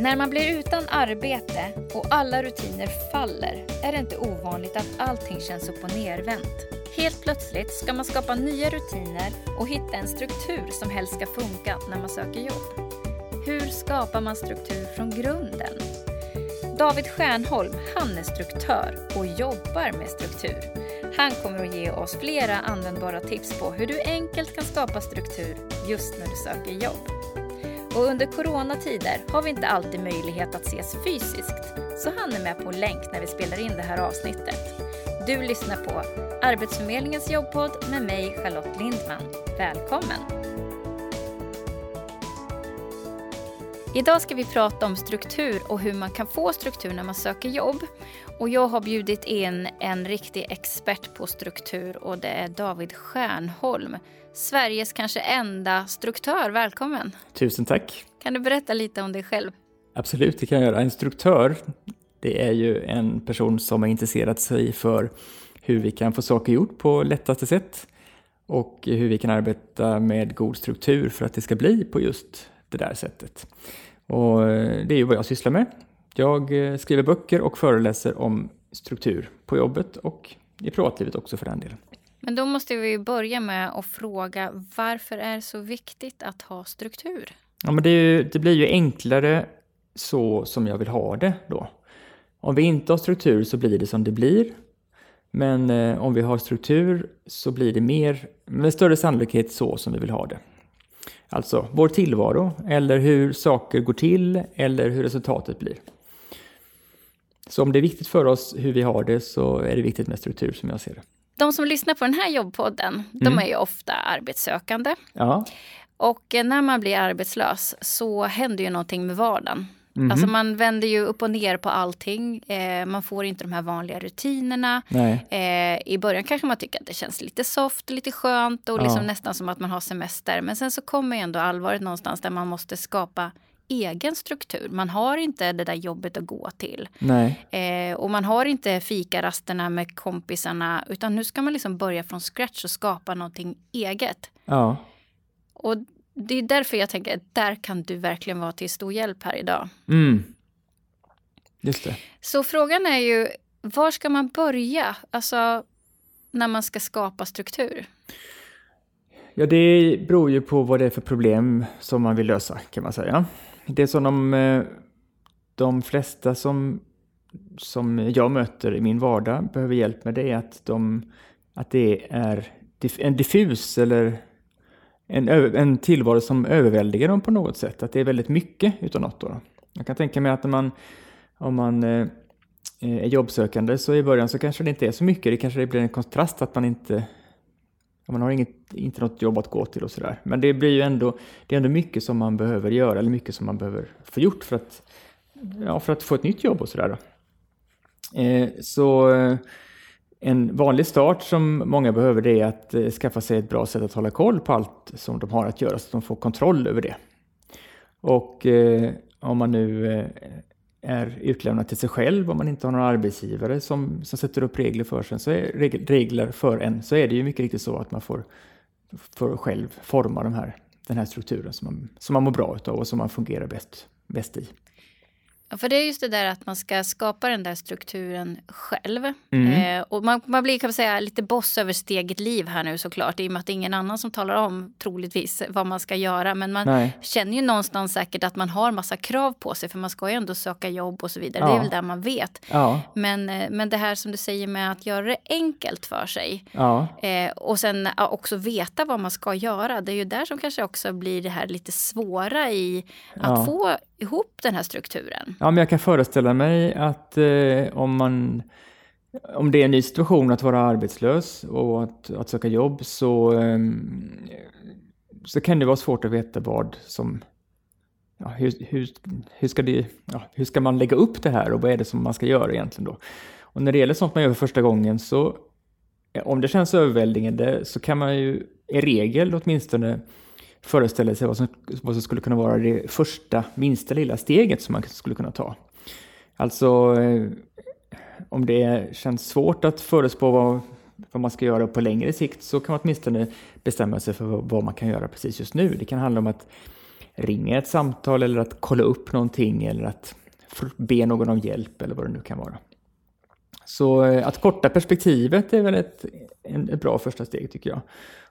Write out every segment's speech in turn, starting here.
När man blir utan arbete och alla rutiner faller är det inte ovanligt att allting känns upp och nervänt. Helt plötsligt ska man skapa nya rutiner och hitta en struktur som helst ska funka när man söker jobb. Hur skapar man struktur från grunden? David Stjärnholm, han är struktör och jobbar med struktur. Han kommer att ge oss flera användbara tips på hur du enkelt kan skapa struktur just när du söker jobb. Och under coronatider har vi inte alltid möjlighet att ses fysiskt, så han är med på länk när vi spelar in det här avsnittet. Du lyssnar på Arbetsförmedlingens jobbpodd med mig, Charlotte Lindman. Välkommen! Idag ska vi prata om struktur och hur man kan få struktur när man söker jobb. Och jag har bjudit in en riktig expert på struktur och det är David Stjärnholm. Sveriges kanske enda struktör. Välkommen! Tusen tack! Kan du berätta lite om dig själv? Absolut, det kan jag göra. En struktör, det är ju en person som har intresserat sig för hur vi kan få saker gjort på lättaste sätt och hur vi kan arbeta med god struktur för att det ska bli på just det där sättet. Och det är ju vad jag sysslar med. Jag eh, skriver böcker och föreläser om struktur på jobbet och i privatlivet också för den delen. Men då måste vi börja med att fråga varför är det så viktigt att ha struktur? Ja, men det, ju, det blir ju enklare så som jag vill ha det då. Om vi inte har struktur så blir det som det blir. Men eh, om vi har struktur så blir det mer, med större sannolikhet så som vi vill ha det. Alltså vår tillvaro, eller hur saker går till, eller hur resultatet blir. Så om det är viktigt för oss hur vi har det så är det viktigt med struktur som jag ser det. De som lyssnar på den här jobbpodden, mm. de är ju ofta arbetssökande. Ja. Och eh, när man blir arbetslös så händer ju någonting med vardagen. Mm. Alltså man vänder ju upp och ner på allting. Eh, man får inte de här vanliga rutinerna. Eh, I början kanske man tycker att det känns lite soft, lite skönt och liksom ja. nästan som att man har semester. Men sen så kommer ändå allvaret någonstans där man måste skapa egen struktur. Man har inte det där jobbet att gå till. Eh, och man har inte fikarasterna med kompisarna. Utan nu ska man liksom börja från scratch och skapa någonting eget. Ja. Och det är därför jag tänker att där kan du verkligen vara till stor hjälp här idag. Mm. Just det. Så frågan är ju, var ska man börja? Alltså, när man ska skapa struktur? Ja, det beror ju på vad det är för problem som man vill lösa, kan man säga. Det som de, eh, de flesta som, som jag möter i min vardag behöver hjälp med, det är att, de, att det är en diffus eller en, en tillvaro som överväldigar dem på något sätt. Att det är väldigt mycket utav något. Då. Jag kan tänka mig att när man, om man eh, är jobbsökande så i början så kanske det inte är så mycket. Det kanske blir en kontrast att man inte man har inget, inte något jobb att gå till och sådär. Men det blir ju ändå, det är ändå mycket som man behöver göra eller mycket som man behöver få gjort för att, ja, för att få ett nytt jobb och sådär. Eh, så eh, en vanlig start som många behöver det är att eh, skaffa sig ett bra sätt att hålla koll på allt som de har att göra så att de får kontroll över det. Och eh, om man nu eh, är utlämnad till sig själv, om man inte har någon arbetsgivare som, som sätter upp regler för, sen, så är, regler för en, så är det ju mycket riktigt så att man får, får själv forma de här, den här strukturen som man, som man mår bra utav och som man fungerar bäst, bäst i. Ja, för det är just det där att man ska skapa den där strukturen själv. Mm. Eh, och man, man, blir kan man säga lite boss över sitt eget liv här nu såklart. I och med att det är ingen annan som talar om troligtvis vad man ska göra. Men man Nej. känner ju någonstans säkert att man har massa krav på sig. För man ska ju ändå söka jobb och så vidare. Ja. Det är väl det man vet. Ja. Men, eh, men det här som du säger med att göra det enkelt för sig. Ja. Eh, och sen också veta vad man ska göra. Det är ju där som kanske också blir det här lite svåra i att få ihop den här strukturen. Ja, men jag kan föreställa mig att eh, om man om det är en ny situation att vara arbetslös och att, att söka jobb så, eh, så kan det vara svårt att veta vad som Ja, hur, hur, hur, ska det, ja, hur ska man lägga upp det här och vad är det som man ska göra egentligen då? Och när det gäller sånt man gör för första gången så om det känns överväldigande så kan man ju i regel åtminstone föreställa sig vad som, vad som skulle kunna vara det första, minsta lilla steget som man skulle kunna ta. Alltså, eh, om det känns svårt att förespå vad, vad man ska göra på längre sikt så kan man åtminstone bestämma sig för vad man kan göra precis just nu. Det kan handla om att ringa ett samtal eller att kolla upp någonting eller att be någon om hjälp eller vad det nu kan vara. Så eh, att korta perspektivet är väl ett, ett bra första steg tycker jag.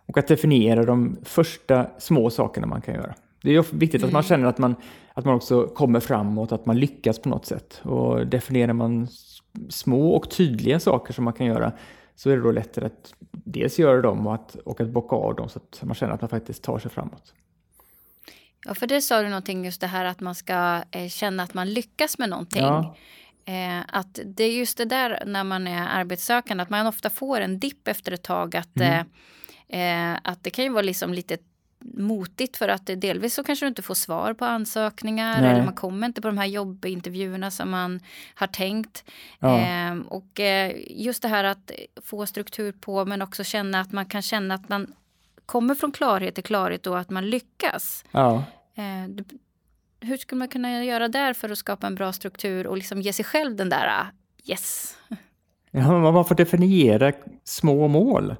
Och att definiera de första små sakerna man kan göra. Det är viktigt mm. att man mm. känner att man, att man också kommer framåt, att man lyckas på något sätt. Och definierar man små och tydliga saker som man kan göra så är det då lättare att dels göra dem och att, och att bocka av dem så att man känner att man faktiskt tar sig framåt. Ja, för det sa du någonting just det här att man ska eh, känna att man lyckas med någonting. Ja. Eh, att det är just det där när man är arbetssökande, att man ofta får en dipp efter ett tag. Att, mm. eh, eh att det kan ju vara liksom lite motigt för att delvis så kanske du inte får svar på ansökningar Nej. eller man kommer inte på de här jobbintervjuerna som man har tänkt. Ja. Eh, och just det här att få struktur på men också känna att man kan känna att man kommer från klarhet till klarhet och att man lyckas. Ja. Eh, hur skulle man kunna göra där för att skapa en bra struktur och liksom ge sig själv den där ah, yes? Ja, man får definiera små mål,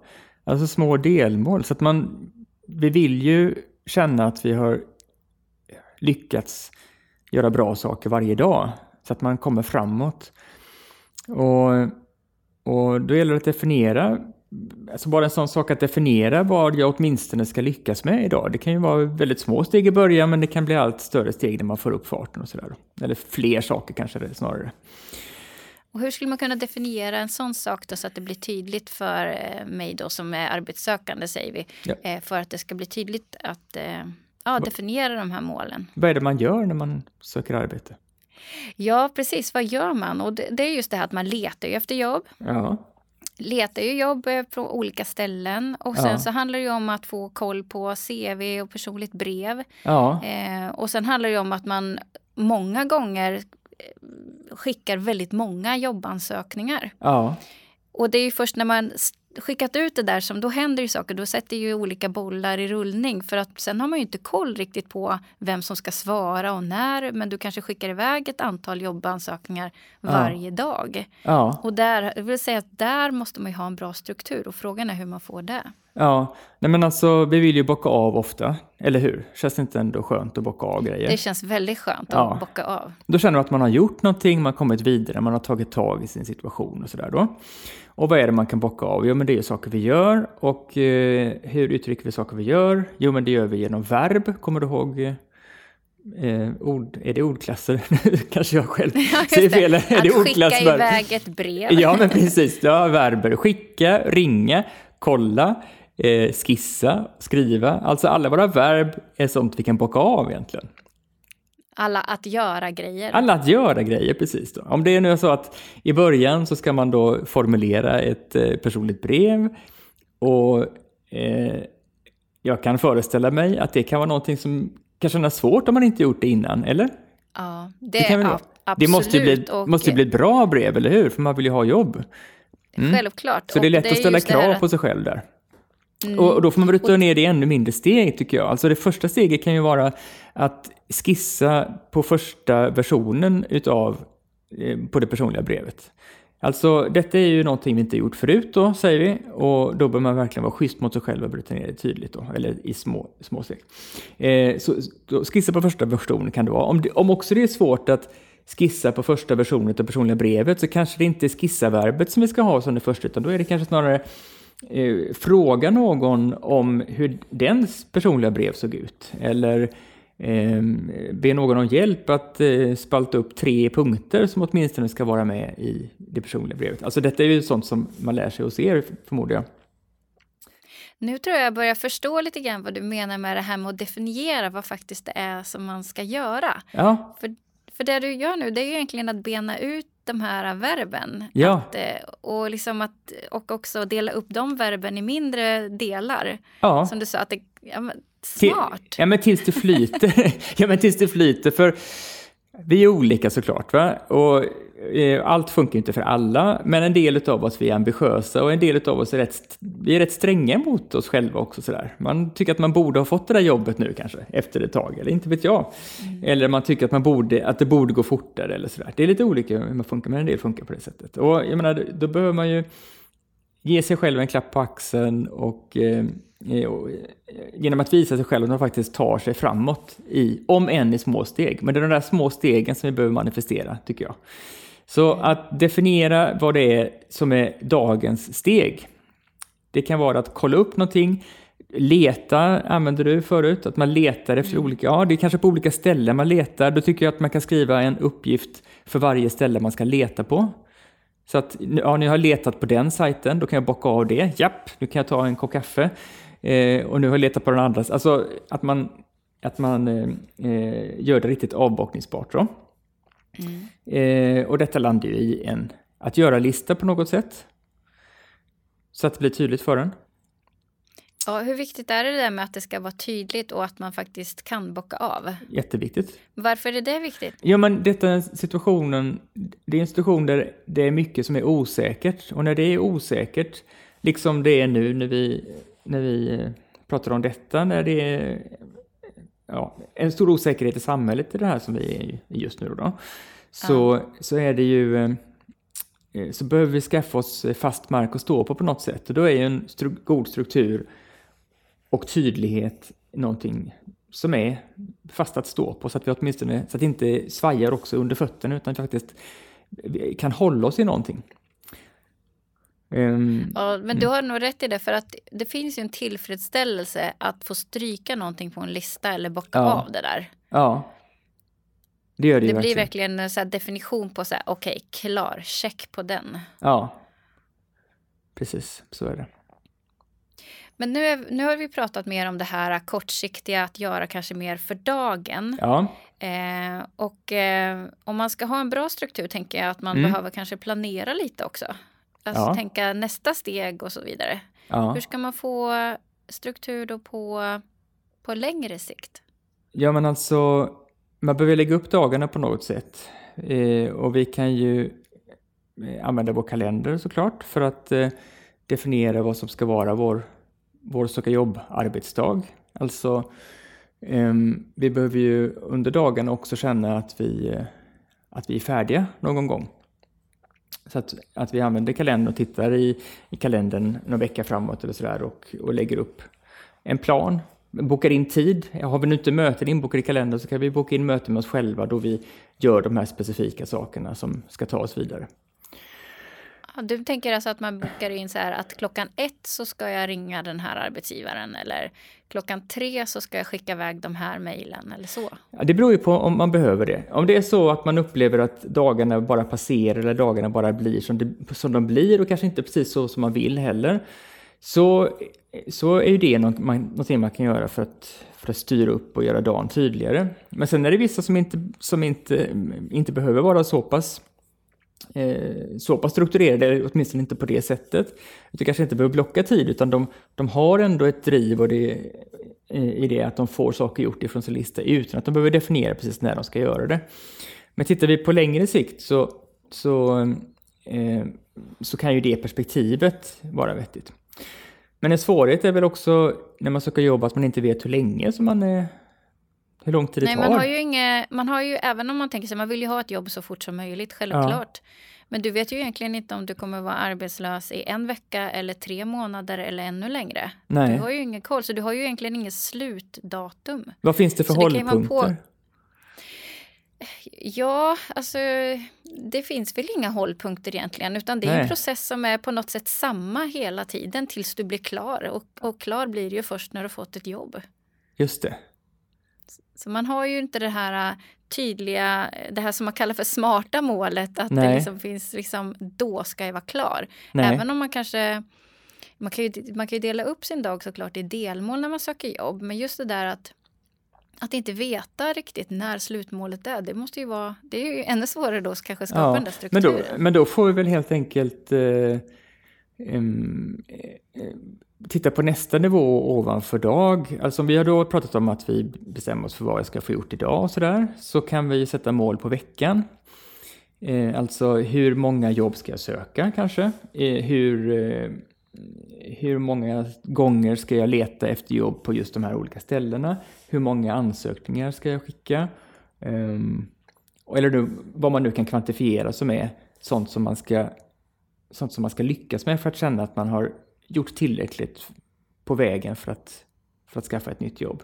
alltså små delmål. Så att man, vi vill ju känna att vi har lyckats göra bra saker varje dag så att man kommer framåt. Och, och då gäller det att definiera Alltså bara en sån sak att definiera vad jag åtminstone ska lyckas med idag. Det kan ju vara väldigt små steg i början men det kan bli allt större steg när man får upp farten och sådär. Eller fler saker kanske det snarare. Och hur skulle man kunna definiera en sån sak då så att det blir tydligt för eh, mig då som är arbetssökande säger vi. Ja. Eh, för att det ska bli tydligt att eh, ja, definiera de här målen. Vad är det man gör när man söker arbete? Ja, precis. Vad gör man? Och det, det är just det här att man letar efter jobb. Ja letar ju jobb på olika ställen och sen ja. så handlar det om att få koll på CV och personligt brev. Ja. Eh, och sen handlar det om att man många gånger skickar väldigt många jobbansökningar. Ja. Och det är först när man skickat ut det där som då händer ju saker. Då sätter ju olika bollar i rullning för att sen har man ju inte koll riktigt på vem som ska svara och när. Men du kanske skickar iväg ett antal jobbansökningar varje ja. dag. Ja. Och där, jag vill säga att där måste man ju ha en bra struktur och frågan är hur man får det. Ja, nej men alltså vi vill ju bocka av ofta, eller hur? Känns det inte ändå skönt att bocka av grejer? Det känns väldigt skönt ja. att bocka av. Då känner man att man har gjort någonting, man har kommit vidare, man har tagit tag i sin situation och sådär då. Och vad är det man kan bocka av? Jo, men det är saker vi gör. Och eh, hur uttrycker vi saker vi gör? Jo, men det gör vi genom verb. Kommer du ihåg eh, ord, är det ordklasser? Kanske jag själv ja, säger fel. Är det Att skicka iväg ett brev. ja, men precis. Ja, verber. Skicka, ringa, kolla, eh, skissa, skriva. Alltså alla våra verb är sånt vi kan bocka av egentligen. Alla att göra-grejer. Alla att göra-grejer, precis. Då. Om det är nu så att i början så ska man då formulera ett eh, personligt brev och eh, jag kan föreställa mig att det kan vara någonting som kan kännas svårt om man inte gjort det innan, eller? Ja, det, det kan ja, absolut. Det måste ju bli, och... måste bli ett bra brev, eller hur? För man vill ju ha jobb. Mm. Självklart. Så det är lätt det att ställa krav på sig själv där. Mm. Och, då får man bryta ner det i ännu mindre steg tycker jag. Alltså det första steget kan ju vara att skissa på första versionen utav, eh, på det personliga brevet. Alltså detta är ju någonting vi inte gjort förut då, säger vi. Och då bör man verkligen vara schysst mot sig själv och bryta ner det tydligt då, eller i små, små steg. Eh, så skissa på första versionen kan det vara. Om, det, om också det är svårt att skissa på första versionen av personliga brevet så kanske det inte är skissa-verbet som vi ska ha som det första, utan då är det kanske snarare eh, fråga någon om hur dens personliga brev såg ut. Eller eh, be någon om hjälp att eh, spalta upp tre punkter som åtminstone ska vara med i det personliga brevet. Alltså detta är ju sånt som man lär sig hos er förmodar jag. Nu tror jag jag börjar förstå lite grann vad du menar med det här med att definiera vad faktiskt det är som man ska göra. Ja. För, för det du gör nu det är ju egentligen att bena ut de här verben. Ja. Att, eh, och, liksom att, och också dela upp de verben i mindre delar. Ja. Som du sa, att det, ja, smart. Till, ja, men tills det flyter. ja, men tills det flyter. För vi är olika såklart. Va? Och allt funkar inte för alla, men en del av oss vi är ambitiösa och en del av oss är rätt, vi är rätt stränga mot oss själva också. Sådär. Man tycker att man borde ha fått det där jobbet nu kanske, efter ett tag, eller inte vet jag. Mm. Eller man tycker att, man borde, att det borde gå fortare eller sådär. Det är lite olika hur man funkar, men en del funkar på det sättet. Och jag menar, då behöver man ju ge sig själv en klapp på axeln och eh, eh, genom att visa sig själv att man faktiskt tar sig framåt, i, om än i små steg. Men det är de där små stegen som vi behöver manifestera, tycker jag. Så att definiera vad det är som är dagens steg. Det kan vara att kolla upp någonting, leta använder du förut, att man letar efter mm. olika, ja det är kanske på olika ställen man letar, då tycker jag att man kan skriva en uppgift för varje ställe man ska leta på. Så att, ja, ni har letat på den sajten, då kan jag bocka av det. Japp, nu kan jag ta en kopp kaffe. Eh, och nu har jag letat på den andra. Alltså att man, att man eh, eh gör det riktigt avbockningsbart. Då. Mm. Eh, och detta landar ju i en att göra-lista på något sätt. Så att det blir tydligt för en. Ja, hur viktigt är det där med att det ska vara tydligt och att man faktiskt kan bocka av? Jätteviktigt. Varför är det viktigt? Ja, men detta situationen, det är en situation där det är mycket som är osäkert. Och när det är osäkert, liksom det är nu när vi, när vi eh, pratar om detta, när det är ja, en stor osäkerhet i samhället i det här som vi är i just nu då, så, ja. så är det ju eh, så behöver vi skaffa oss fast mark att stå på på något sätt. Och då är ju en stru god struktur och tydlighet någonting som är fast att stå på så att vi åtminstone, så att det inte svajar också under fötterna utan faktiskt kan hålla oss i någonting. Um, ja, men du mm. har nog rätt i det för att det finns ju en tillfredsställelse att få stryka någonting på en lista eller bocka ja. av det där. Ja. Det gör det Det blir verkligen en så definition på så här, okej, okay, klar, check på den. Ja. Precis, så är det. Men nu, är, nu har vi pratat mer om det här kortsiktiga, att göra kanske mer för dagen. Ja. Eh, och eh, om man ska ha en bra struktur tänker jag att man mm. behöver kanske planera lite också. Alltså ja. tänka nästa steg och så vidare. Ja. Hur ska man få struktur då på, på längre sikt? Ja men alltså, man behöver lägga upp dagarna på något sätt. Eh, och vi kan ju eh, använda vår kalender såklart för att eh, definiera vad som ska vara vår vår söka jobb-arbetsdag. Alltså, um, vi behöver ju under dagen också känna att vi, uh, att vi är färdiga någon gång. Så att, att vi använder kalendern och tittar i, i kalendern någon vecka framåt eller sådär och, och lägger upp en plan. Bokar in tid. Har vi nu inte möten inbokade i kalendern så kan vi boka in möten med oss själva då vi gör de här specifika sakerna som ska ta oss vidare. Du tänker alltså att man bokar in så här att klockan ett så ska jag ringa den här arbetsgivaren eller klockan tre så ska jag skicka iväg de här mejlen eller så? Ja, det beror ju på om man behöver det. Om det är så att man upplever att dagarna bara passerar eller dagarna bara blir som, det, som de blir och kanske inte precis så som man vill heller, så, så är ju det något man, någonting man kan göra för att, för att styra upp och göra dagen tydligare. Men sen är det vissa som inte, som inte, inte behöver vara så pass Eh, så pass strukturerade, åtminstone inte på det sättet. Du kanske inte behöver blocka tid, utan de, de har ändå ett driv och det, eh, i det att de får saker gjort ifrån sin lista utan att de behöver definiera precis när de ska göra det. Men tittar vi på längre sikt så, så, eh, så kan ju det perspektivet vara vettigt. Men en svårighet är väl också när man söker jobb att man inte vet hur länge som man är hur lång tid det Nej, tar? Man har, ju inga, man har ju, även om man tänker sig, man vill ju ha ett jobb så fort som möjligt, självklart. Ja. Men du vet ju egentligen inte om du kommer vara arbetslös i en vecka eller tre månader eller ännu längre. Nej. Du har ju ingen koll, så du har ju egentligen inget slutdatum. Vad finns det för så hållpunkter? Ja, alltså det finns väl inga hållpunkter egentligen, utan det är Nej. en process som är på något sätt samma hela tiden tills du blir klar. Och, och klar blir du ju först när du fått ett jobb. Just det. Så man har ju inte det här äh, tydliga, det här som man kallar för smarta målet, att Nej. det liksom finns liksom, då ska jag vara klar. Nej. Även om man kanske, man kan, ju, man kan ju dela upp sin dag såklart i delmål när man söker jobb, men just det där att att inte veta riktigt när slutmålet är, det måste ju vara, det är ju ännu svårare då att kanske skapa ja, den där strukturen. Men då, men då får vi väl helt enkelt eh, Eh, eh, titta på nästa nivå ovanför dag. Alltså om vi har då pratat om att vi bestämmer oss för vad jag ska få gjort idag och sådär, så kan vi sätta mål på veckan. Eh, alltså hur många jobb ska jag söka kanske? Hur, hur många gånger ska jag leta efter jobb på just de här olika ställena? Hur många ansökningar ska jag skicka? Eller nu, vad man nu kan kvantifiera som är sånt som man ska sånt som man ska lyckas med för att känna att man har gjort tillräckligt på vägen för att, för att skaffa ett nytt jobb.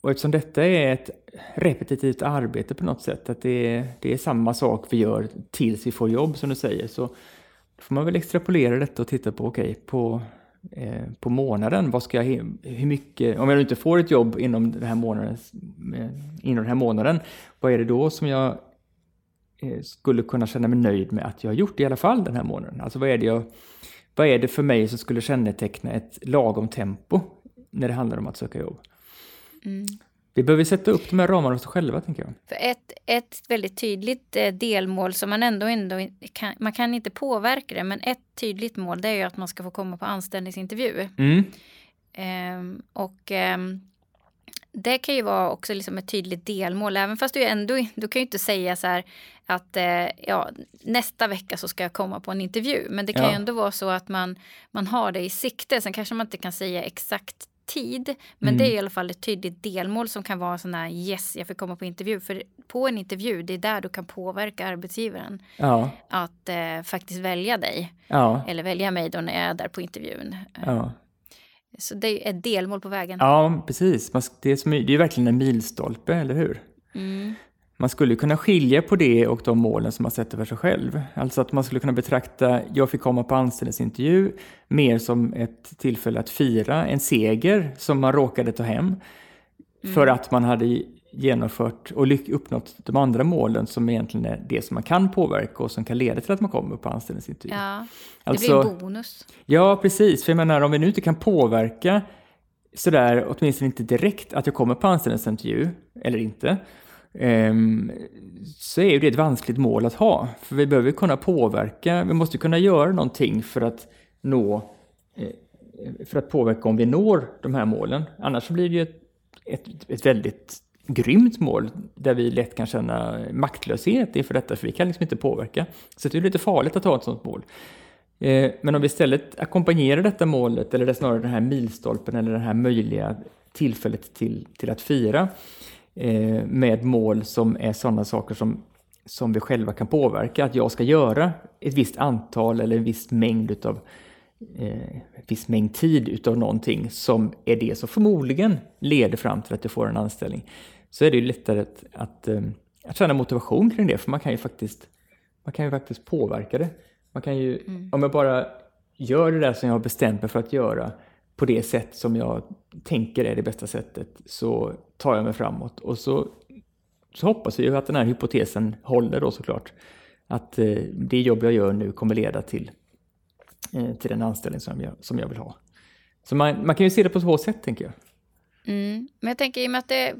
Och eftersom detta är ett repetitivt arbete på något sätt, att det är, det är samma sak vi gör tills vi får jobb som du säger, så får man väl extrapolera detta och titta på, okej, okay, på, eh, på månaden, vad ska jag, hur mycket, om jag inte får ett jobb inom den här månaden, eh, inom den här månaden, vad är det då som jag skulle kunna känna mig nöjd med att jag har gjort i alla fall den här månaden? Alltså vad är det jag, vad är det för mig som skulle känneteckna ett lagom tempo när det handlar om att söka jobb? Mm. Vi behöver sätta upp de här ramarna hos oss själva, tänker jag. För ett, ett väldigt tydligt eh, delmål som man ändå, ändå kan, man kan inte påverka det, men ett tydligt mål det är ju att man ska få komma på anställningsintervju. Mm. Ehm, och ehm, det kan ju vara också liksom ett tydligt delmål, även fast du ändå, du kan ju inte säga så här att eh, ja, nästa vecka så ska jag komma på en intervju. Men det kan ja. ju ändå vara så att man, man har det i sikte. Sen kanske man inte kan säga exakt tid. Men mm. det är i alla fall ett tydligt delmål som kan vara sån här yes, jag får komma på intervju. För på en intervju, det är där du kan påverka arbetsgivaren. Ja. Att eh, faktiskt välja dig. Eller välja mig då när jag är där på intervjun. Så det är ett delmål på vägen. Ja, precis. Det är, som, det är verkligen en milstolpe, eller hur? Mm. Man skulle kunna skilja på det och de målen som man sätter för sig själv. Alltså att man skulle kunna betrakta, jag fick komma på anställningsintervju, mer som ett tillfälle att fira en seger som man råkade ta hem. Mm. För att man hade genomfört och uppnått de andra målen som egentligen är det som man kan påverka och som kan leda till att man kommer på anställningsintervju. Ja, det alltså, blir en bonus. Ja, precis. För jag menar, om vi nu inte kan påverka sådär, åtminstone inte direkt, att jag kommer på anställningsintervju eller inte, Ehm, så är ju det ett vanskligt mål att ha. För vi behöver kunna påverka, vi måste kunna göra någonting för att nå eh, för att påverka om vi når de här målen. Annars blir det ju ett, ett, ett väldigt grymt mål där vi lätt kan känna maktlöshet inför detta, för vi kan liksom inte påverka. Så det är lite farligt att ha ett sådant mål. Eh, men om vi istället ackompanjerar detta målet, eller snarare den här milstolpen eller det här möjliga tillfället till, till att fira, eh, med mål som är sådana saker som, som vi själva kan påverka. Att jag ska göra ett visst antal eller en viss mängd utav eh, viss mängd tid utav någonting som är det som förmodligen leder fram till att du får en anställning. Så är det ju lättare att, att, eh, att känna motivation kring det, för man kan ju faktiskt, man kan ju faktiskt påverka det. Man kan ju, mm. om jag bara gör det där som jag har bestämt mig för att göra, på det sätt som jag tänker är det bästa sättet så tar jag mig framåt. Och så, så hoppas jag ju att den här hypotesen håller då såklart. Att eh, det jobb jag gör nu kommer leda till, Eh, till den anställning som jag, som jag vill ha. Så man, man kan ju se det på två sätt tänker jag. Mm. Men jag tänker i och med att det,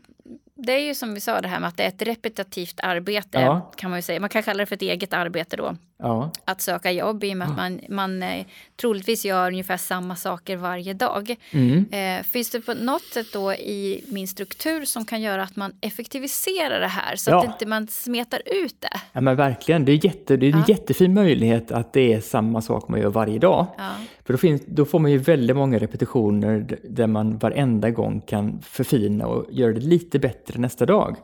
det är ju som vi sa det här med att det är ett repetitivt arbete ja. kan man ju säga. Man kan kalla det för ett eget arbete då. Ja. Att söka jobb i och med att man, man eh, troligtvis gör ungefär samma saker varje dag. Mm. Eh, finns det på något sätt då i min struktur som kan göra att man effektiviserar det här så ja. att inte man smetar ut det? Ja men verkligen, det är, jätte, det är en jättefin möjlighet att det är samma sak man gör varje dag. För då, finns, då får man ju väldigt många repetitioner där man varenda gång kan förfina och göra det lite bättre nästa dag.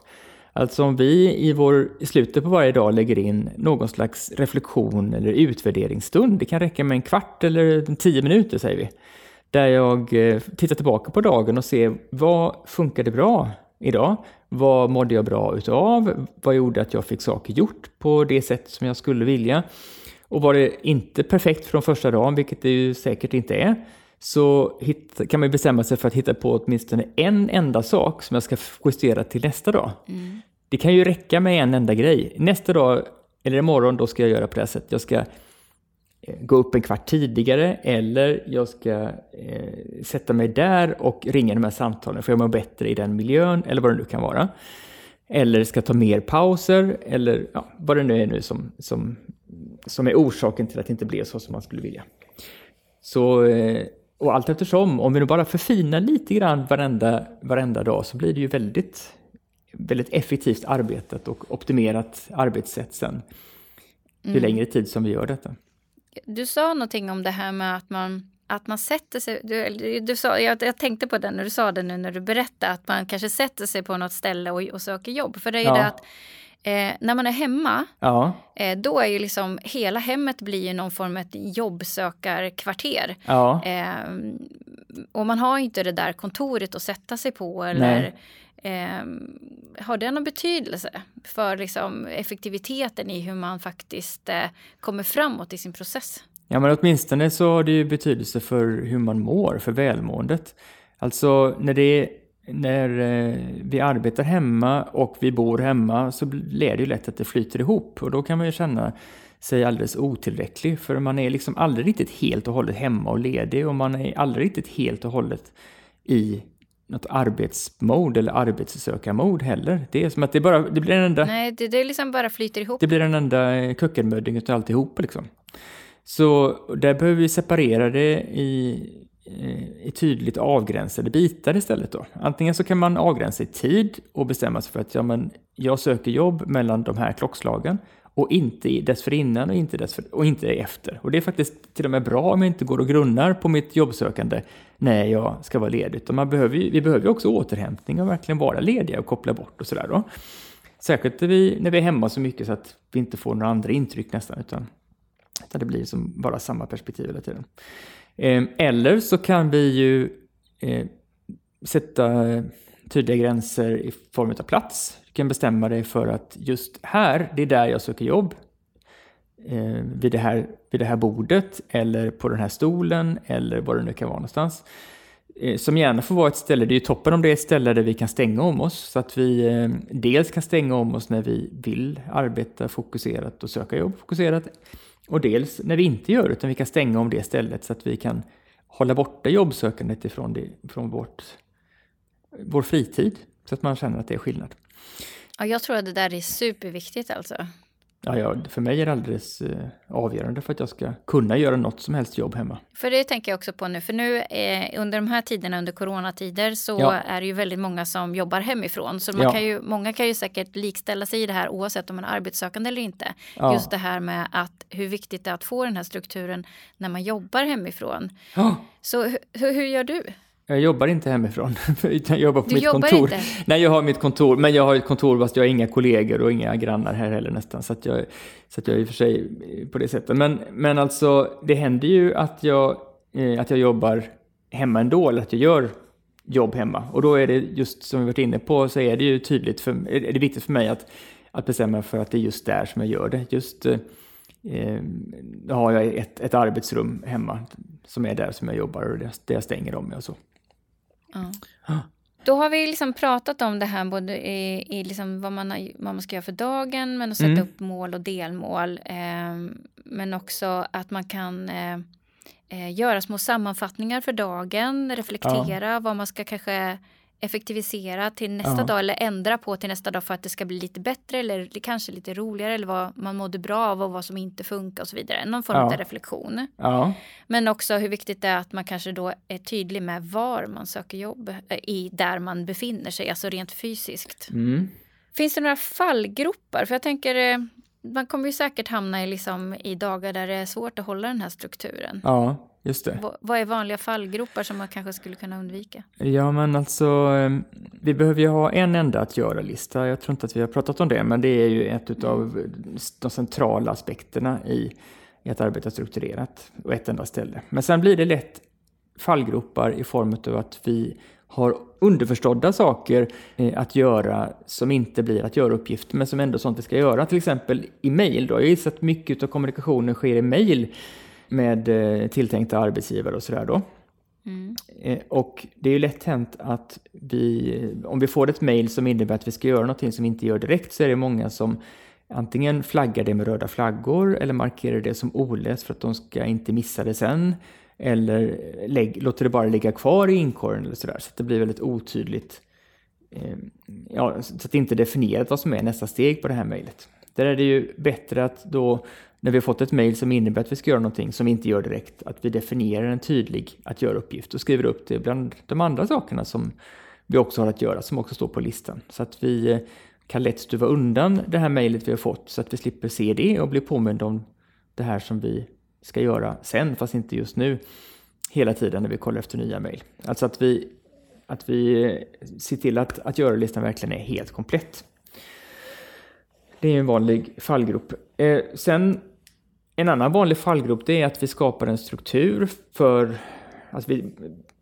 Alltså om vi i, vår, i slutet på varje dag lägger in någon slags reflektion eller utvärderingsstund, det kan räcka med en kvart eller tio minuter säger vi, där jag eh, tittar tillbaka på dagen och ser vad funkade bra idag? Vad mådde jag bra utav? Vad gjorde att jag fick saker gjort på det sätt som jag skulle vilja? Och var det inte perfekt från första dagen, vilket det ju säkert inte är, så kan man bestämma sig för att hitta på åtminstone en enda sak som jag ska justera till nästa dag. Mm. Det kan ju räcka med en enda grej. Nästa dag, eller imorgon, då ska jag göra på det här sättet. Jag ska eh, gå upp en kvart tidigare eller jag ska eh, sätta mig där och ringa de här samtalen för jag mår bättre i den miljön eller vad det nu kan vara. Eller ska ta mer pauser eller ja, vad det nu är nu som, som, som är orsaken till att det inte blev så som man skulle vilja. Så, eh, och allt eftersom, om vi nu bara förfinar lite grann varenda, varenda dag så blir det ju väldigt väldigt effektivt arbetat och optimerat arbetssätt sen. Ju mm. längre tid som vi gör detta. Du sa någonting om det här med att man, att man sätter sig... Du, du sa, jag, jag, tänkte på det när du sa det nu när du berättade att man kanske sätter sig på något ställe och, och söker jobb. För det är ju ja. det att Eh, när man är hemma, ja. eh, då är ju liksom hela hemmet blir ju någon form av jobbsökarkvarter. Ja. Eh, och man har inte det där kontoret att sätta sig på eller eh, har det någon betydelse för liksom, effektiviteten i hur man faktiskt eh, kommer framåt i sin process? Ja, men åtminstone så har det ju betydelse för hur man mår, för välmåendet. Alltså när, det, när eh, vi arbetar hemma och vi bor hemma så blir det ju lätt att det flyter ihop och då kan man ju känna sig alldeles otillräcklig för man är liksom aldrig riktigt helt och hållet hemma och ledig och man är aldrig riktigt helt och hållet i något arbetsmode eller arbetssökarmode heller. Det är som att det bara det blir en enda... Nej, det, det liksom bara flyter ihop. Det blir en enda kuckelmödding utav alltihop liksom. Så där behöver vi separera det i, Eh, i tydligt avgränsade bitar istället då. Antingen så kan man avgränsa i tid och bestämma sig för att ja, men jag söker jobb mellan de här klockslagen och inte dessförinnan och inte, dessför, och inte efter. Och det är faktiskt till och med bra om jag inte går och grunnar på mitt jobbsökande när jag ska vara ledig. Utan man behöver ju, vi behöver ju också återhämtning och verkligen vara lediga och koppla bort och sådär då. Särskilt när vi, när vi är hemma så mycket så att vi inte får några andra intryck nästan, utan, utan det blir som bara samma perspektiv hela tiden. Ehm, eller så kan vi ju eh, sätta tydliga gränser i form av plats. Du kan bestämma dig för att just här, det är där jag söker jobb. Eh, vid, det här, vid det här bordet eller på den här stolen eller var det nu kan vara någonstans. Eh, som gärna får vara ett ställe, det är ju toppen om det är ett ställe där vi kan stänga om oss. Så att vi eh, dels kan stänga om oss när vi vill arbeta fokuserat och söka jobb fokuserat. Och dels när vi inte gör det, utan vi kan stänga om det stället så att vi kan hålla borta jobbsökandet ifrån, det, från vårt vår fritid. Så att man känner att det är skillnad. Ja, jag tror att det där är superviktigt alltså. Ja, ja, för mig är det alldeles eh, avgörande för att jag ska kunna göra något som helst jobb hemma. För det tänker jag också på nu, för nu eh, under de här tiderna, under coronatider, så ja. är det ju väldigt många som jobbar hemifrån. Så man ja. kan ju, många kan ju säkert likställa sig i det här oavsett om man är arbetssökande eller inte. Ja. Just det här med att hur viktigt det är att få den här strukturen när man jobbar hemifrån. Så hur, hur gör du? Jag jobbar inte hemifrån, jag jobbar på du mitt jobbar kontor. Inte. Nej, jag har mitt kontor, men jag har ett kontor fast jag har inga kollegor och inga grannar här heller nästan. Så att jag, så att jag är i och för sig på det sättet. Men, men alltså, det händer ju att jag, eh, att jag jobbar hemma ändå, eller att jag gör jobb hemma. Och då är det just som vi varit inne på, så är det ju tydligt, för, är det viktigt för mig att, att bestämma för att det är just där som jag gör det. Just eh, eh har jag ett, ett arbetsrum hemma som är där som jag jobbar och där jag stänger om mig och så. Ja. Då har vi liksom pratat om det här både i, i liksom vad, man har, vad man ska göra för dagen men att sätta mm. upp mål och delmål. Eh, men också att man kan eh, eh, göra små sammanfattningar för dagen, reflektera ja. vad man ska kanske effektivisera till nästa ja. dag eller ändra på till nästa dag för att det ska bli lite bättre eller kanske lite roligare eller vad man mådde bra av och vad som inte funkar och så vidare. Någon form ja. av reflektion. Ja. Men också hur viktigt det är att man kanske då är tydlig med var man söker jobb eh, i där man befinner sig, alltså rent fysiskt. Mm. Finns det några fallgropar? För jag tänker eh, man kommer ju säkert hamna i, liksom, i dagar där det är svårt att hålla den här strukturen. Ja. Just det. vad är vanliga fallgropar som man kanske skulle kunna undvika? Ja, men alltså, ehm, vi behöver ju ha en enda att göra-lista. Jag tror inte att vi har pratat om det, men det är ju ett av de centrala aspekterna i, i att arbeta strukturerat och ett enda ställe. Men sen blir det lätt fallgropar i form av att vi har underförstådda saker eh, att göra som inte blir att göra uppgifter men som ändå sånt vi ska göra. Till exempel i mejl. Jag gissar att mycket av kommunikationen sker i mejl med eh, tilltänkta arbetsgivare och sådär då. Mm. Eh, och det är ju lätt hänt att vi, om vi får ett mejl som innebär att vi ska göra någonting som vi inte gör direkt så är det många som antingen flaggar det med röda flaggor eller markerar det som oläst för att de ska inte missa det sen. Eller lägg, låter det bara ligga kvar i inkorgen eller sådär. Så att det blir väldigt otydligt. Eh, ja, så att det inte är definierat vad som är nästa steg på det här mejlet. Där är det ju bättre att då när vi har fått ett mejl som innebär att vi ska göra någonting som vi inte gör direkt, att vi definierar en tydlig att göra-uppgift och skriver upp det bland de andra sakerna som vi också har att göra, som också står på listan. Så att vi eh, kan lätt stuva undan det här mejlet vi har fått så att vi slipper se det och bli påminda om det här som vi ska göra sen, fast inte just nu, hela tiden när vi kollar efter nya mejl. Alltså att vi, att vi eh, ser till att, att göra-listan verkligen är helt komplett. Det är en vanlig fallgrop. Eh, sen en annan vanlig fallgrop det är att vi skapar en struktur för att vi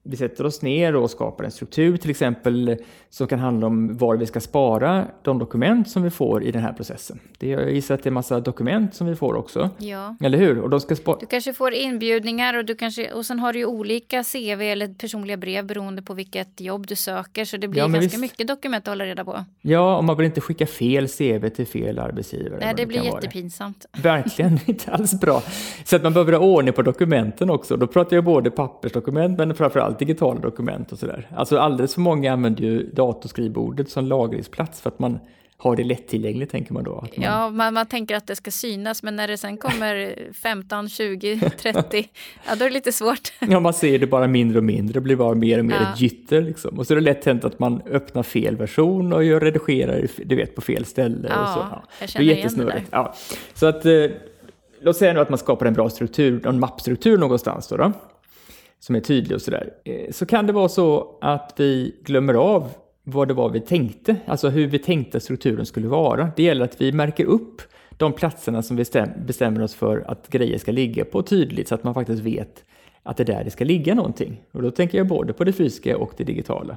vi sätter oss ner och skapar en struktur till exempel som kan handla om var vi ska spara de dokument som vi får i den här processen. Det, jag gissar att det är massa dokument som vi får också. Ja. Eller hur? Och de ska spara... Du kanske får inbjudningar och, du kanske, och sen har du ju olika CV eller personliga brev beroende på vilket jobb du söker. Så det blir Ja, ganska visst. mycket dokument att hålla reda på. Ja, och man vill inte skicka fel CV till fel arbetsgivare. Nej, vad det blir kan vara. jättepinsamt. Verkligen inte alls bra. Så att man behöver ha ordning på dokumenten också. Då pratar jag både pappersdokument men framförallt digitala dokument och sådär. Alltså alldeles för många använder ju datorskrivbordet som lagringsplats för att man har det lättillgängligt tänker man då. Man, Ja, man, man tänker att det ska synas, men när det sen kommer 15, 20, 30, ja då är det lite svårt. ja, man ser det bara mindre och mindre, det blir bara mer och mer Ja. ett gytter liksom. Och så är det lätt hänt att man öppnar fel version och gör redigerar, du vet, på fel ställe. Ja, och så. jag det är känner det jättesnurrigt. Ja. Så att, eh, låt säga nu att man skapar en bra struktur, en mappstruktur någonstans då, då som är tydlig och sådär. Eh, så kan det vara så att vi glömmer av vad det var vi tänkte, alltså hur vi tänkte strukturen skulle vara. Det gäller att vi märker upp de platserna som vi bestämmer oss för att grejer ska ligga på tydligt så att man faktiskt vet att det är där det ska ligga någonting. Och då tänker jag både på det fysiska och det digitala.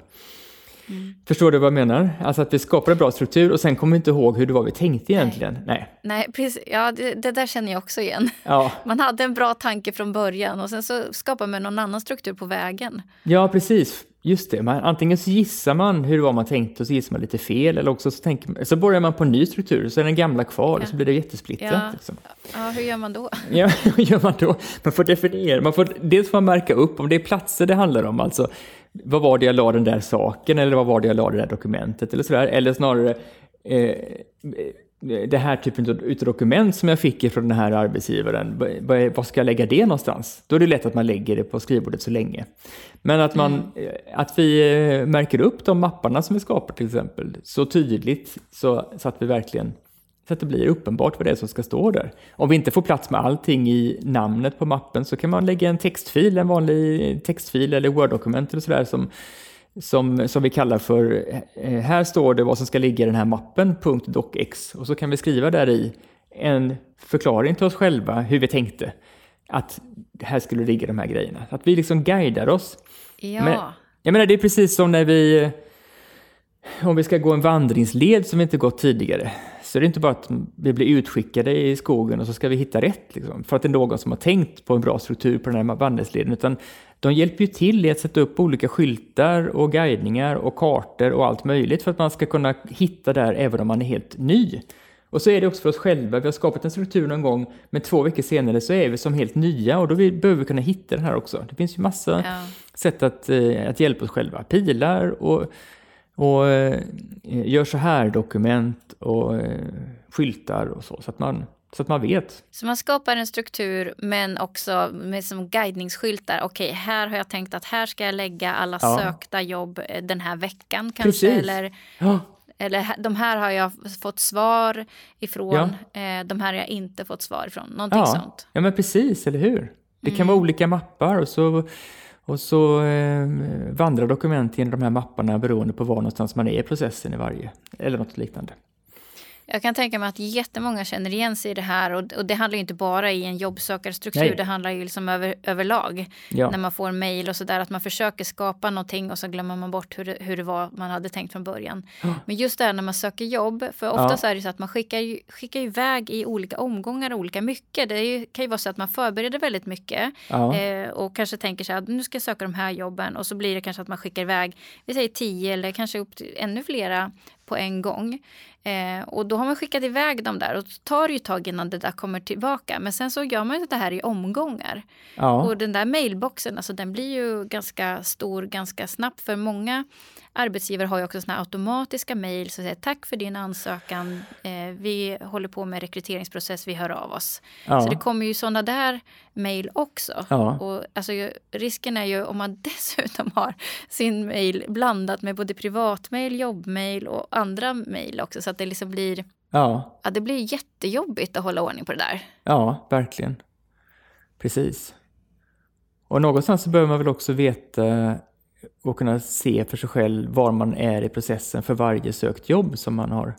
Förstår du vad jag menar? Alltså att vi skapar en bra struktur och sen kommer vi inte ihåg hur det var vi tänkte egentligen. Nej. Nej, precis. Ja, det, det där känner jag också igen. Ja. Man hade en bra tanke från början och sen så skapar man någon annan struktur på vägen. Ja, precis. Just det. Man, antingen så gissar man hur det var man tänkte och så gissar man lite fel eller också så, tänker, så börjar man på en ny struktur så är den gamla kvar och så blir det jättesplittrat. Ja. Liksom. Ja, hur gör man då? Ja, vad gör man då? Man får definiera, man får, dels får man märka upp om det är platser det handlar om, alltså vad var det jag la den där saken eller vad var det jag la det där dokumentet eller sådär, eller snarare eh, det här typen av dokument som jag fick ifrån den här arbetsgivaren, vad- ska jag lägga det någonstans? Då är det lätt att man lägger det på skrivbordet så länge. Men att, man, eh, att vi eh, märker upp de mapparna som vi skapar till exempel så tydligt så, så att vi verkligen så att det blir uppenbart vad det är som ska stå där. Om vi inte får plats med allting i namnet på mappen så kan man lägga en textfil, en vanlig textfil eller Word-dokument eller sådär som, som, som vi kallar för, eh, här står det vad som ska ligga i den här mappen, .docx. Och så kan vi skriva där i en förklaring till oss själva hur vi tänkte att här skulle ligga de här grejerna. Att vi liksom guidar oss. Ja, Men, jag menar, det är precis som när vi... Om vi ska gå en vandringsled som vi inte gått tidigare, så är det inte bara att vi blir utskickade i skogen och så ska vi hitta rätt, liksom, för att det är någon som har tänkt på en bra struktur på den här vandringsleden, utan de hjälper ju till i att sätta upp olika skyltar och guidningar och kartor och allt möjligt för att man ska kunna hitta där även om man är helt ny. Och så är det också för oss själva. Vi har skapat en struktur någon gång, men två veckor senare så är vi som helt nya och då behöver vi kunna hitta den här också. Det finns ju massa Ja. sätt att, eh, att hjälpa oss själva. Pilar och, och eh, gör så här dokument och eh, skyltar och så, så att man, så att man vet. Så man skapar en struktur men också med som guidningsskyltar. Okej, här har jag tänkt att här ska jag lägga alla Ja. sökta jobb eh, den här veckan kanske. Precis. Eller, Ja, eller de här har jag fått svar ifrån. Eh, de här har jag inte fått svar ifrån. Någonting ja. sånt. ja men precis, eller hur? Det kan Mm. vara olika mappar och så, och så eh, vandrar dokument genom de här mapparna beroende på var någonstans man är i processen i varje, eller något liknande. Jag kan tänka mig att jättemånga känner igen sig i det här och, och det handlar ju inte bara i en jobbsökarstruktur, Nej. det handlar ju liksom över, överlag. Ja. När man får mejl och sådär, att man försöker skapa någonting och så glömmer man bort hur det, hur det var man hade tänkt från början. Men just det här när man söker jobb, för ofta Ja. så är det så att man skickar, skickar iväg i olika omgångar olika mycket. Det ju, kan ju vara så att man förbereder väldigt mycket Ja. eh, och kanske tänker sig att nu ska jag söka de här jobben och så blir det kanske att man skickar iväg, vi säger tio eller kanske upp till ännu flera på en gång. Eh, och då har man skickat iväg dem där och då tar det ju ett tag innan det där kommer tillbaka. Men sen så gör man ju det här i omgångar. Ja. Och den där mailboxen, alltså den blir ju ganska stor ganska snabbt. För många arbetsgivare har ju också såna här automatiska mejl som säger tack för din ansökan. Eh, vi håller på med rekryteringsprocess, vi hör av oss. Ja. Så det kommer ju såna där mejl också. Ja. Och alltså, risken är ju om man dessutom har sin mejl blandat med både privatmejl, jobbmejl och andra mejl också. Så att det liksom blir, ja. ja, det blir jättejobbigt att hålla ordning på det där. Ja, verkligen. Precis. Och någonstans så behöver man väl också veta och kunna se för sig själv var man är i processen för varje sökt jobb som man har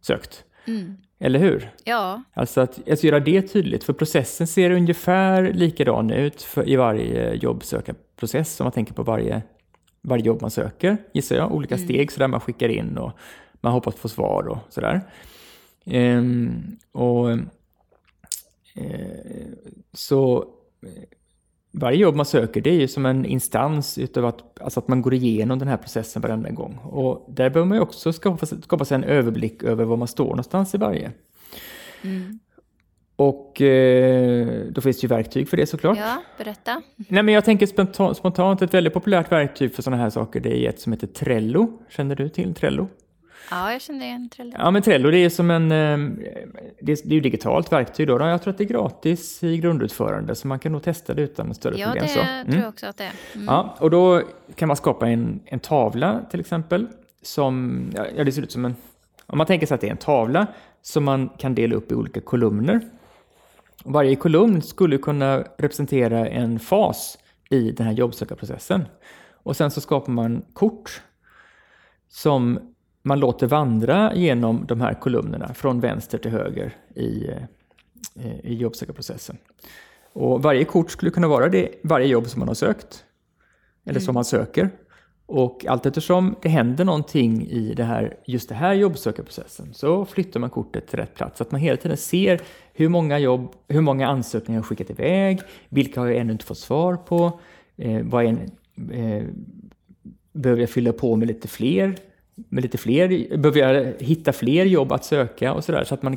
sökt. Mm. Eller hur? Ja, Alltså att alltså göra det tydligt, för processen ser ungefär likadan ut för, i varje jobbsöka, process om man tänker på varje, varje jobb man söker, gissar jag. Olika Mm. steg sådär man skickar in och man hoppas på svar och sådär. Ehm, och, eh, så varje jobb man söker det är ju som en instans utav att, alltså att man går igenom den här processen varenda gång. Och där behöver man ju också skapa, skapa sig en överblick över var man står någonstans i varje. Mm. Och eh, då finns det ju verktyg för det såklart. Ja, berätta. Nej men jag tänker spontant, spontant ett väldigt populärt verktyg för sådana här saker det är ett som heter Trello. Känner du till Trello? Ja, jag kände igen Trello. Ja men Trello det är som en, eh, det är, ju digitalt verktyg då. Jag tror att det är gratis i grundutförande så man kan nog testa det utan större Ja, problem. det så. tror jag också att det är. Mm. Ja, och då kan man skapa en, en tavla till exempel. Som, ja, det ser ut som en... Om man tänker sig att det är en tavla som man kan dela upp i olika kolumner. Varje kolumn skulle kunna representera en fas i den här jobbsökarprocessen. Och sen så skapar man kort som man låter vandra genom de här kolumnerna från vänster till höger i, eh, i jobbsökarprocessen. Och varje kort skulle kunna vara det, varje jobb som man har sökt eller som man söker. Och allt eftersom det händer någonting i det här, just det här jobbsökarprocessen så flyttar man kortet till rätt plats. Så att man hela tiden ser hur många jobb, hur många ansökningar jag har skickat iväg, vilka har jag ännu inte fått svar på, eh, vad en, eh, behöver jag fylla på med lite fler, med lite fler, behöver hitta fler jobb att söka och sådär så att man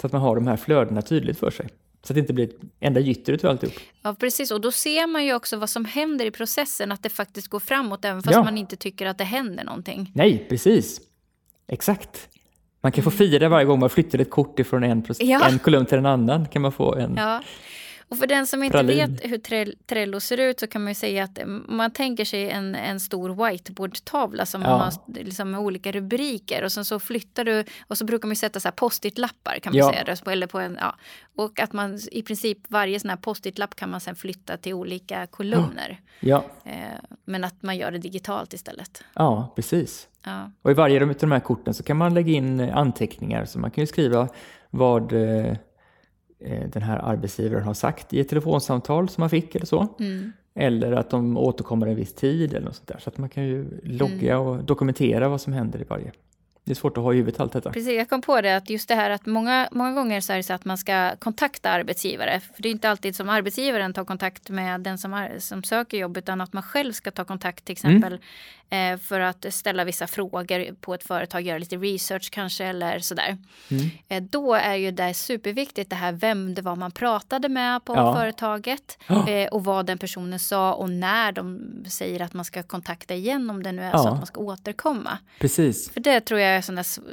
så att man har de här flödena tydligt för sig. Så att det inte blir ett enda gytter utav alltihop. Ja, precis. Och då ser man ju också vad som händer i processen, att det faktiskt går framåt även fast Ja. man inte tycker att det händer någonting. Nej, precis. Exakt. Man kan få fira varje gång man flyttar ett kort ifrån en. Ja. en kolumn till en annan. kan man få en... Ja. Och för den som inte Pralin. vet hur Trell- Trello ser ut så kan man ju säga att eh, man tänker sig en, en stor whiteboardtavla som Ja. man har liksom med olika rubriker och sen så flyttar du och så brukar man ju sätta så här post-it-lappar kan man Ja. säga. Eller på en, ja. Och att man i princip varje sån här post-it-lapp kan man sen flytta till olika kolumner. Ja, Eh, men att man gör det digitalt istället. ja, precis. Ja. Och i varje av de här korten så kan man lägga in eh, anteckningar. Så man kan ju skriva vad eh, den här arbetsgivaren har sagt i ett telefonsamtal som man fick eller så. Mm. Eller att de återkommer en viss tid eller något sånt där. Så att man kan ju logga Mm. och dokumentera vad som händer i varje. Det är svårt att ha i huvudet allt detta. Precis, jag kom på det att just det här att många, många gånger så är det så att man ska kontakta arbetsgivare. För det är inte alltid som arbetsgivaren tar kontakt med den som, är, som söker jobb utan att man själv ska ta kontakt till exempel eh, för att ställa vissa frågor på ett företag, göra lite research kanske eller sådär. Mm. Eh, då är ju det superviktigt det här vem det var man pratade med på Ja. företaget eh, och vad den personen sa och när de säger att man ska kontakta igen om det nu är så Ja. att man ska återkomma. Precis. För det tror jag är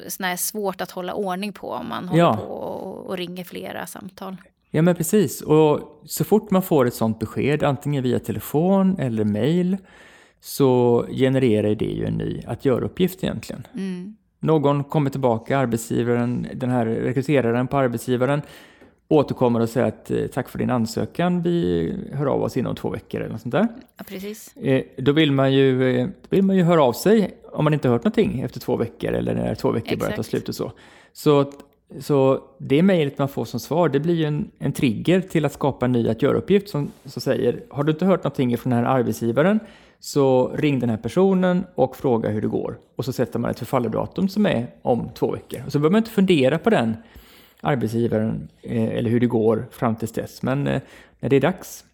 sån där svårt att hålla ordning på om man håller Ja. på och, och ringer flera samtal. Ja men precis. Och så fort man får ett sånt besked, antingen via telefon eller mail, så genererar det ju en ny att göra-uppgift egentligen. Mm. Någon kommer tillbaka, arbetsgivaren, den här rekryteraren på arbetsgivaren, återkommer och säger att eh, tack för din ansökan, vi hör av oss inom två veckor eller något sånt där. Ja, precis. Eh, Då vill man ju, eh, vill man ju höra av sig om man inte hört någonting efter två veckor eller när två veckor börjar ta slut och så. Så, så det mejlet man får som svar, det blir ju en, en trigger till att skapa en ny att göra-uppgift som, som säger har du inte hört någonting från den här arbetsgivaren så ring den här personen och fråga hur det går. Och så sätter man ett förfallodatum som är om två veckor. Och så behöver man inte fundera på den arbetsgivaren eh, eller hur det går fram tills dess. Men eh, när det är dags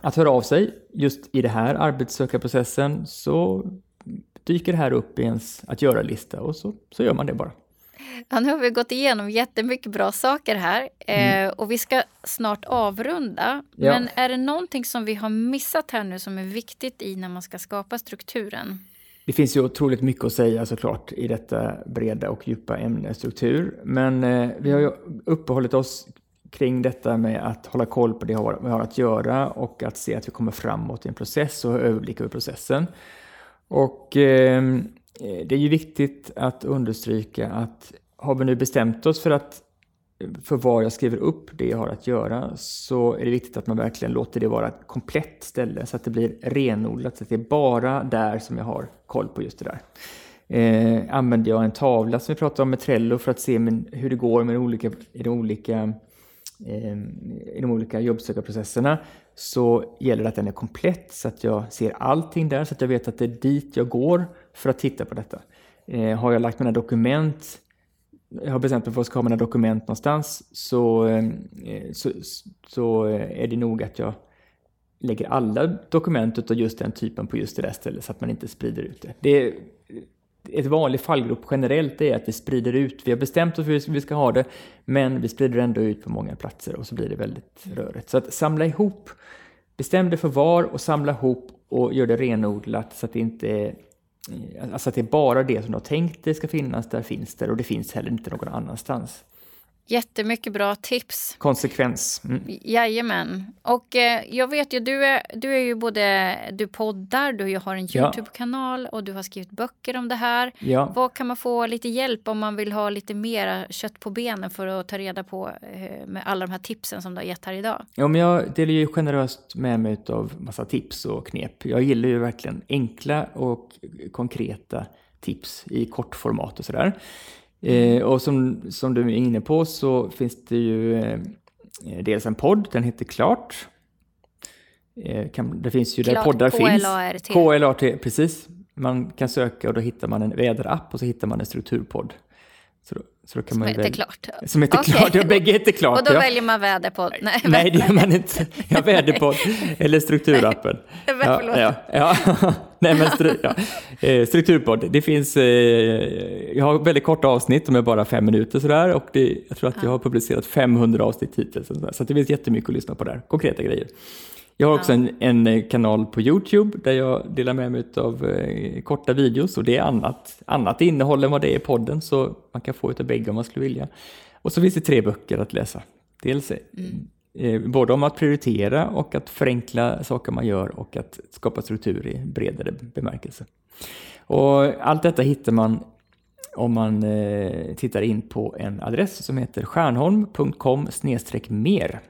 att höra av sig just i det här arbetssökarprocessen så dyker det här upp i ens att göra-lista och så, så gör man det bara. Ja, nu har vi gått igenom jättemycket bra saker här eh, och vi ska snart avrunda. Mm. Ja. Men är det någonting som vi har missat här nu som är viktigt i när man ska skapa strukturen? Det finns ju otroligt mycket att säga såklart i detta breda och djupa ämne struktur. Men eh, vi har ju uppehållit oss kring detta med att hålla koll på det vi har att göra och att se att vi kommer framåt i en process och ha överblick över processen. Och ehm, eh, det är ju viktigt att understryka att har vi nu bestämt oss för att eh, för vad jag skriver upp det jag har att göra så är det viktigt att man verkligen låter det vara ett komplett ställe så att det blir renodlat, så att det är bara där som jag har koll på just det där. Eh, använder jag en tavla som vi pratade om med Trello för att se min, hur det går med de olika, de olika Ehm, i de olika jobbsökarprocesserna så gäller det att den är komplett så att jag ser allting där så att jag vet att det är dit jag går för att titta på detta. Eh, har jag lagt mina dokument, jag har bestämt mig för att jag ska ha mina dokument någonstans så, ehm, eh, så, så är det nog att jag lägger alla dokument av just den typen på just det där stället så att man inte sprider ut det. det är, ett vanlig fallgrop generellt är att vi sprider ut. Vi har bestämt oss för hur vi ska ha det, men vi sprider ändå ut på många platser och så blir det väldigt rörigt. Så att samla ihop, bestäm dig för var och samla ihop och gör det renodlat så att det inte är eh, Alltså att det är bara det som du har tänkt det ska finnas, där finns det och det finns heller inte någon annanstans. Jättemycket bra tips. Konsekvens. Mm. Jajamän. Och eh, jag vet ju, du är, du är ju både, du poddar, du har en Youtube-kanal och du har skrivit böcker om det här. Ja. Vad kan man få lite hjälp om man vill ha lite mer kött på benen för att ta reda på eh, med alla de här tipsen som du har gett här idag? Ja, men jag delar ju generöst med mig av massa tips och knep. Jag gillar ju verkligen enkla och konkreta tips i kortformat och sådär. Eh, och som, som du är inne på så finns det ju eh, dels en podd, den heter Klart. Eh, kan, det finns ju där poddar K-L-A-R-T. finns. K-L-A-R-T, precis. Man kan söka och då hittar man en väderapp och så hittar man en strukturpodd. Så då, så då kan som man heter Klart? Som heter okay. Klart, ja bägge heter Klart. Och då ja. väljer man väderpodd? Nej, Nej det gör man inte. Ja, väderpodd eller strukturappen. Ja, ja, ja. Nej, men stru, ja. Eh, strukturpodd, det finns, eh, jag har väldigt korta avsnitt, de är bara fem minuter sådär och det, jag tror att jag har publicerat 500 avsnitt hittills. Så det finns jättemycket att lyssna på där, konkreta grejer. Jag har också ja. en, en, eh, kanal på Youtube där jag delar med mig av eh, korta videos och det är annat, annat innehåll än vad det är i podden så man kan få utav bägge om man skulle vilja. Och så finns det tre böcker att läsa. Dels eh, mm. eh, både om att prioritera och att förenkla saker man gör och att skapa struktur i bredare bemärkelse. Och allt detta hittar man om man eh, tittar in på en adress som heter stjärnholm.com mer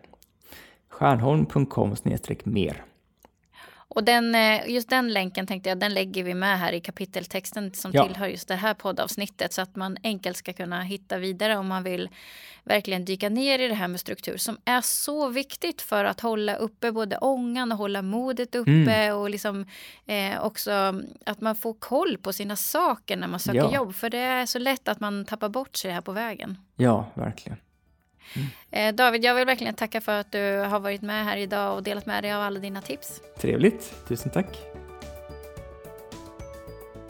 stjärnholm.com mer. Och den, eh, just den länken tänkte jag, den lägger vi med här i kapiteltexten som ja. tillhör just det här poddavsnittet så att man enkelt ska kunna hitta vidare om man vill verkligen dyka ner i det här med struktur som är så viktigt för att hålla uppe både ångan och hålla modet uppe mm. och liksom eh, också att man får koll på sina saker när man söker ja. jobb för det är så lätt att man tappar bort sig här på vägen. Ja, verkligen. Mm. David, jag vill verkligen tacka för att du har varit med här idag och delat med dig av alla dina tips. Trevligt, tusen tack.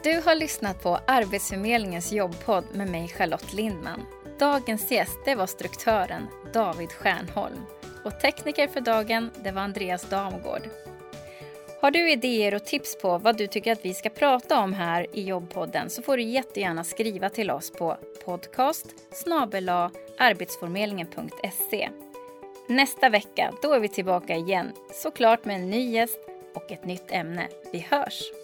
Du har lyssnat på Arbetsförmedlingens jobbpodd med mig Charlotte Lindman. Dagens gäst det var struktören David Stjärnholm och tekniker för dagen det var Andreas Damgård. Har du idéer och tips på vad du tycker att vi ska prata om här i jobbpodden så får du jättegärna skriva till oss på podcast arbetsförmedlingen.se. Nästa vecka, då är vi tillbaka igen, såklart med en ny gäst och ett nytt ämne. Vi hörs!